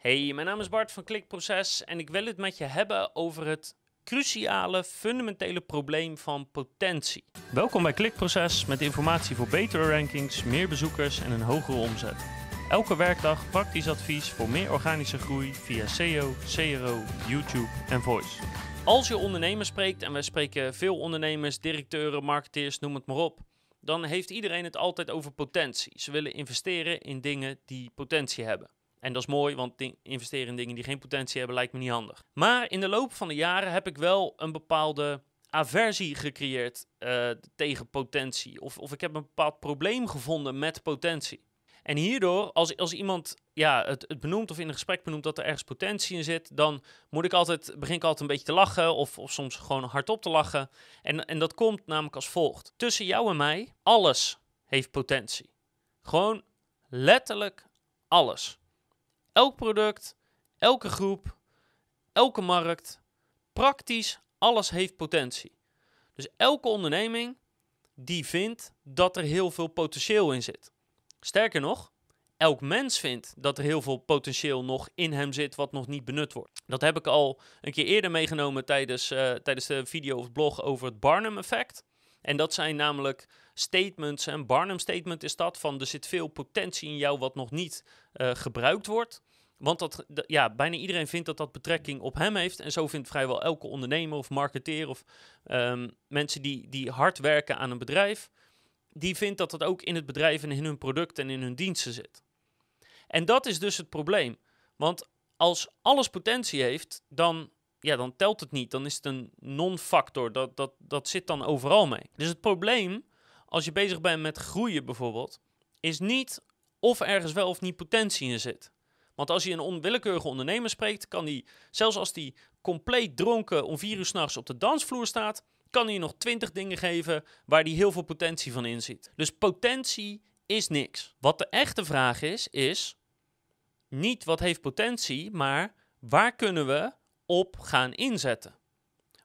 Hey, mijn naam is Bart van Klikproces en ik wil het met je hebben over het cruciale, fundamentele probleem van potentie. Welkom bij Klikproces met informatie voor betere rankings, meer bezoekers en een hogere omzet. Elke werkdag praktisch advies voor meer organische groei via SEO, CRO, YouTube en Voice. Als je ondernemers spreekt, en wij spreken veel ondernemers, directeuren, marketeers, noem het maar op, dan heeft iedereen het altijd over potentie. Ze willen investeren in dingen die potentie hebben. En dat is mooi, want investeren in dingen die geen potentie hebben lijkt me niet handig. Maar in de loop van de jaren heb ik wel een bepaalde aversie gecreëerd uh, tegen potentie. Of, of ik heb een bepaald probleem gevonden met potentie. En hierdoor, als, als iemand ja, het, het benoemt of in een gesprek benoemt dat er ergens potentie in zit, dan moet ik altijd, begin ik altijd een beetje te lachen of, of soms gewoon hardop te lachen. En, en dat komt namelijk als volgt. Tussen jou en mij, alles heeft potentie. Gewoon letterlijk alles. Elk product, elke groep, elke markt, praktisch alles heeft potentie. Dus elke onderneming die vindt dat er heel veel potentieel in zit. Sterker nog, elk mens vindt dat er heel veel potentieel nog in hem zit wat nog niet benut wordt. Dat heb ik al een keer eerder meegenomen tijdens, uh, tijdens de video of blog over het Barnum effect. En dat zijn namelijk statements. En Barnum statement is dat van er zit veel potentie in jou wat nog niet uh, gebruikt wordt. Want dat, ja, bijna iedereen vindt dat dat betrekking op hem heeft. En zo vindt vrijwel elke ondernemer of marketeer of um, mensen die, die hard werken aan een bedrijf die vindt dat dat ook in het bedrijf en in hun producten en in hun diensten zit. En dat is dus het probleem. Want als alles potentie heeft, dan, ja, dan telt het niet. Dan is het een non-factor. Dat, dat, dat zit dan overal mee. Dus het probleem, als je bezig bent met groeien bijvoorbeeld, is niet of ergens wel of niet potentie in zit. Want als je een onwillekeurige ondernemer spreekt, kan die, zelfs als die compleet dronken om vier uur s'nachts op de dansvloer staat, kan hij nog twintig dingen geven waar hij heel veel potentie van inziet. Dus potentie is niks. Wat de echte vraag is, is niet wat heeft potentie, maar waar kunnen we op gaan inzetten?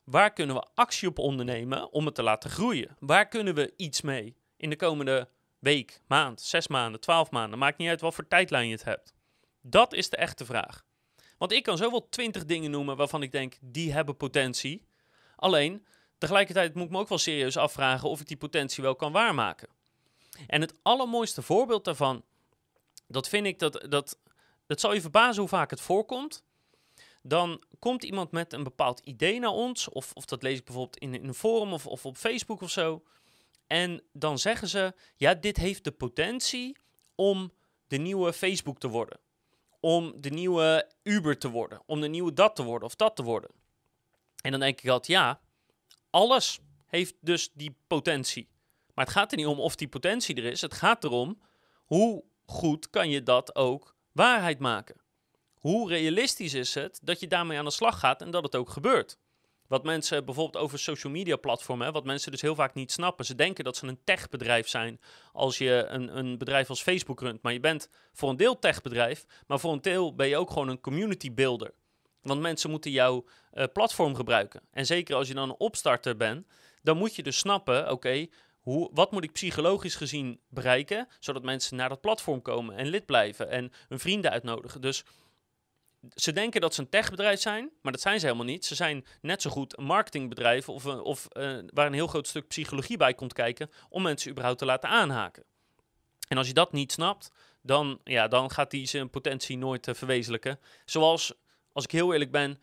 Waar kunnen we actie op ondernemen om het te laten groeien? Waar kunnen we iets mee in de komende week, maand, zes maanden, twaalf maanden? Maakt niet uit wat voor tijdlijn je het hebt. Dat is de echte vraag. Want ik kan zoveel twintig dingen noemen waarvan ik denk, die hebben potentie. Alleen, Tegelijkertijd moet ik me ook wel serieus afvragen of ik die potentie wel kan waarmaken. En het allermooiste voorbeeld daarvan, dat vind ik dat, dat, dat zal je verbazen hoe vaak het voorkomt. Dan komt iemand met een bepaald idee naar ons, of, of dat lees ik bijvoorbeeld in, een forum of, of op Facebook of zo. En dan zeggen ze, ja, dit heeft de potentie om de nieuwe Facebook te worden. Om de nieuwe Uber te worden. Om de nieuwe dat te worden of dat te worden. En dan denk ik altijd, ja, alles heeft dus die potentie. Maar het gaat er niet om of die potentie er is. Het gaat erom hoe goed kan je dat ook waarheid maken. Hoe realistisch is het dat je daarmee aan de slag gaat en dat het ook gebeurt. Wat mensen bijvoorbeeld over social media platformen, wat mensen dus heel vaak niet snappen. Ze denken dat ze een techbedrijf zijn als je een, een bedrijf als Facebook runt. Maar je bent voor een deel techbedrijf, maar voor een deel ben je ook gewoon een community builder. Want mensen moeten jouw uh, platform gebruiken. En zeker als je dan een opstarter bent, dan moet je dus snappen, oké, hoe, wat moet ik psychologisch gezien bereiken, zodat mensen naar dat platform komen en lid blijven en hun vrienden uitnodigen. Dus ze denken dat ze een techbedrijf zijn, maar dat zijn ze helemaal niet. Ze zijn net zo goed een marketingbedrijf of, of uh, waar een heel groot stuk psychologie bij komt kijken om mensen überhaupt te laten aanhaken. En als je dat niet snapt, dan, ja, dan gaat die zijn potentie nooit uh, verwezenlijken. Zoals als ik heel eerlijk ben,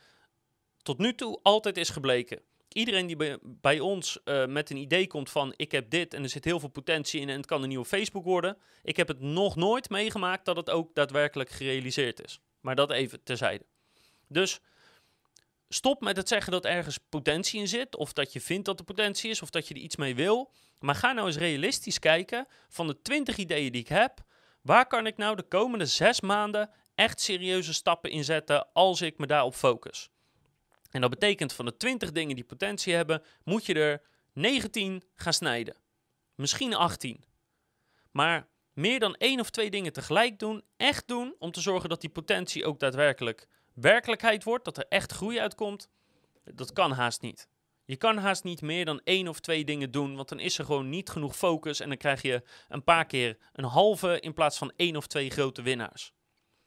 tot nu toe altijd is gebleken. Iedereen die bij, ons met een idee komt van ik heb dit en er zit heel veel potentie in en het kan een nieuwe Facebook worden. Ik heb het nog nooit meegemaakt dat het ook daadwerkelijk gerealiseerd is. Maar dat even terzijde. Dus stop met het zeggen dat ergens potentie in zit, of dat je vindt dat er potentie is, of dat je er iets mee wil. Maar ga nou eens realistisch kijken van de 20 ideeën die ik heb. Waar kan ik nou de komende zes maanden echt serieuze stappen inzetten als ik me daarop focus. En dat betekent van de 20 dingen die potentie hebben, moet je er 19 gaan snijden. Misschien 18. Maar meer dan één of twee dingen tegelijk doen, echt doen, om te zorgen dat die potentie ook daadwerkelijk werkelijkheid wordt, dat er echt groei uitkomt, dat kan haast niet. Je kan haast niet meer dan één of twee dingen doen, want dan is er gewoon niet genoeg focus en dan krijg je een paar keer een halve in plaats van één of twee grote winnaars.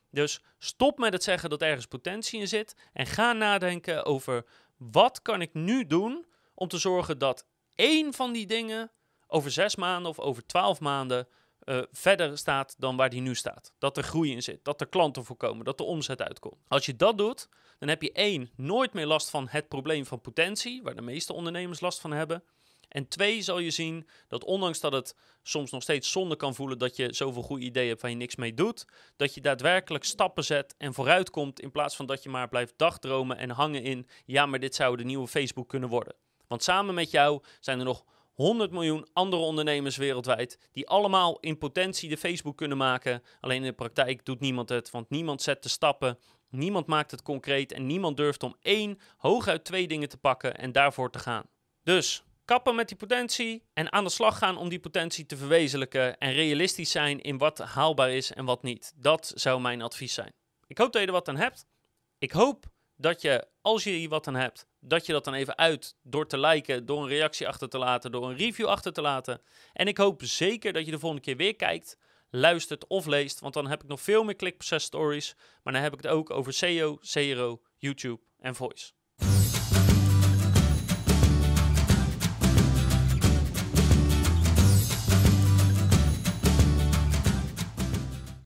Dus stop met het zeggen dat ergens potentie in zit en ga nadenken over wat kan ik nu doen om te zorgen dat één van die dingen over zes maanden of over twaalf maanden uh, verder staat dan waar die nu staat. Dat er groei in zit, dat er klanten voorkomen, dat de omzet uitkomt. Als je dat doet, dan heb je één, nooit meer last van het probleem van potentie, waar de meeste ondernemers last van hebben. En twee, zal je zien dat ondanks dat het soms nog steeds zonde kan voelen dat je zoveel goede ideeën hebt waar je niks mee doet, dat je daadwerkelijk stappen zet en vooruitkomt in plaats van dat je maar blijft dagdromen en hangen in, ja, maar dit zou de nieuwe Facebook kunnen worden. Want samen met jou zijn er nog 100 miljoen andere ondernemers wereldwijd die allemaal in potentie de Facebook kunnen maken. Alleen in de praktijk doet niemand het, want niemand zet de stappen, niemand maakt het concreet en niemand durft om één, hooguit twee dingen te pakken en daarvoor te gaan. Dus kappen met die potentie en aan de slag gaan om die potentie te verwezenlijken en realistisch zijn in wat haalbaar is en wat niet. Dat zou mijn advies zijn. Ik hoop dat je er wat aan hebt. Ik hoop dat je, als je hier wat aan hebt, dat je dat dan even uit door te liken, door een reactie achter te laten, door een review achter te laten. En ik hoop zeker dat je de volgende keer weer kijkt, luistert of leest, want dan heb ik nog veel meer klikproces stories. Maar dan heb ik het ook over SEO, CRO, YouTube en Voice.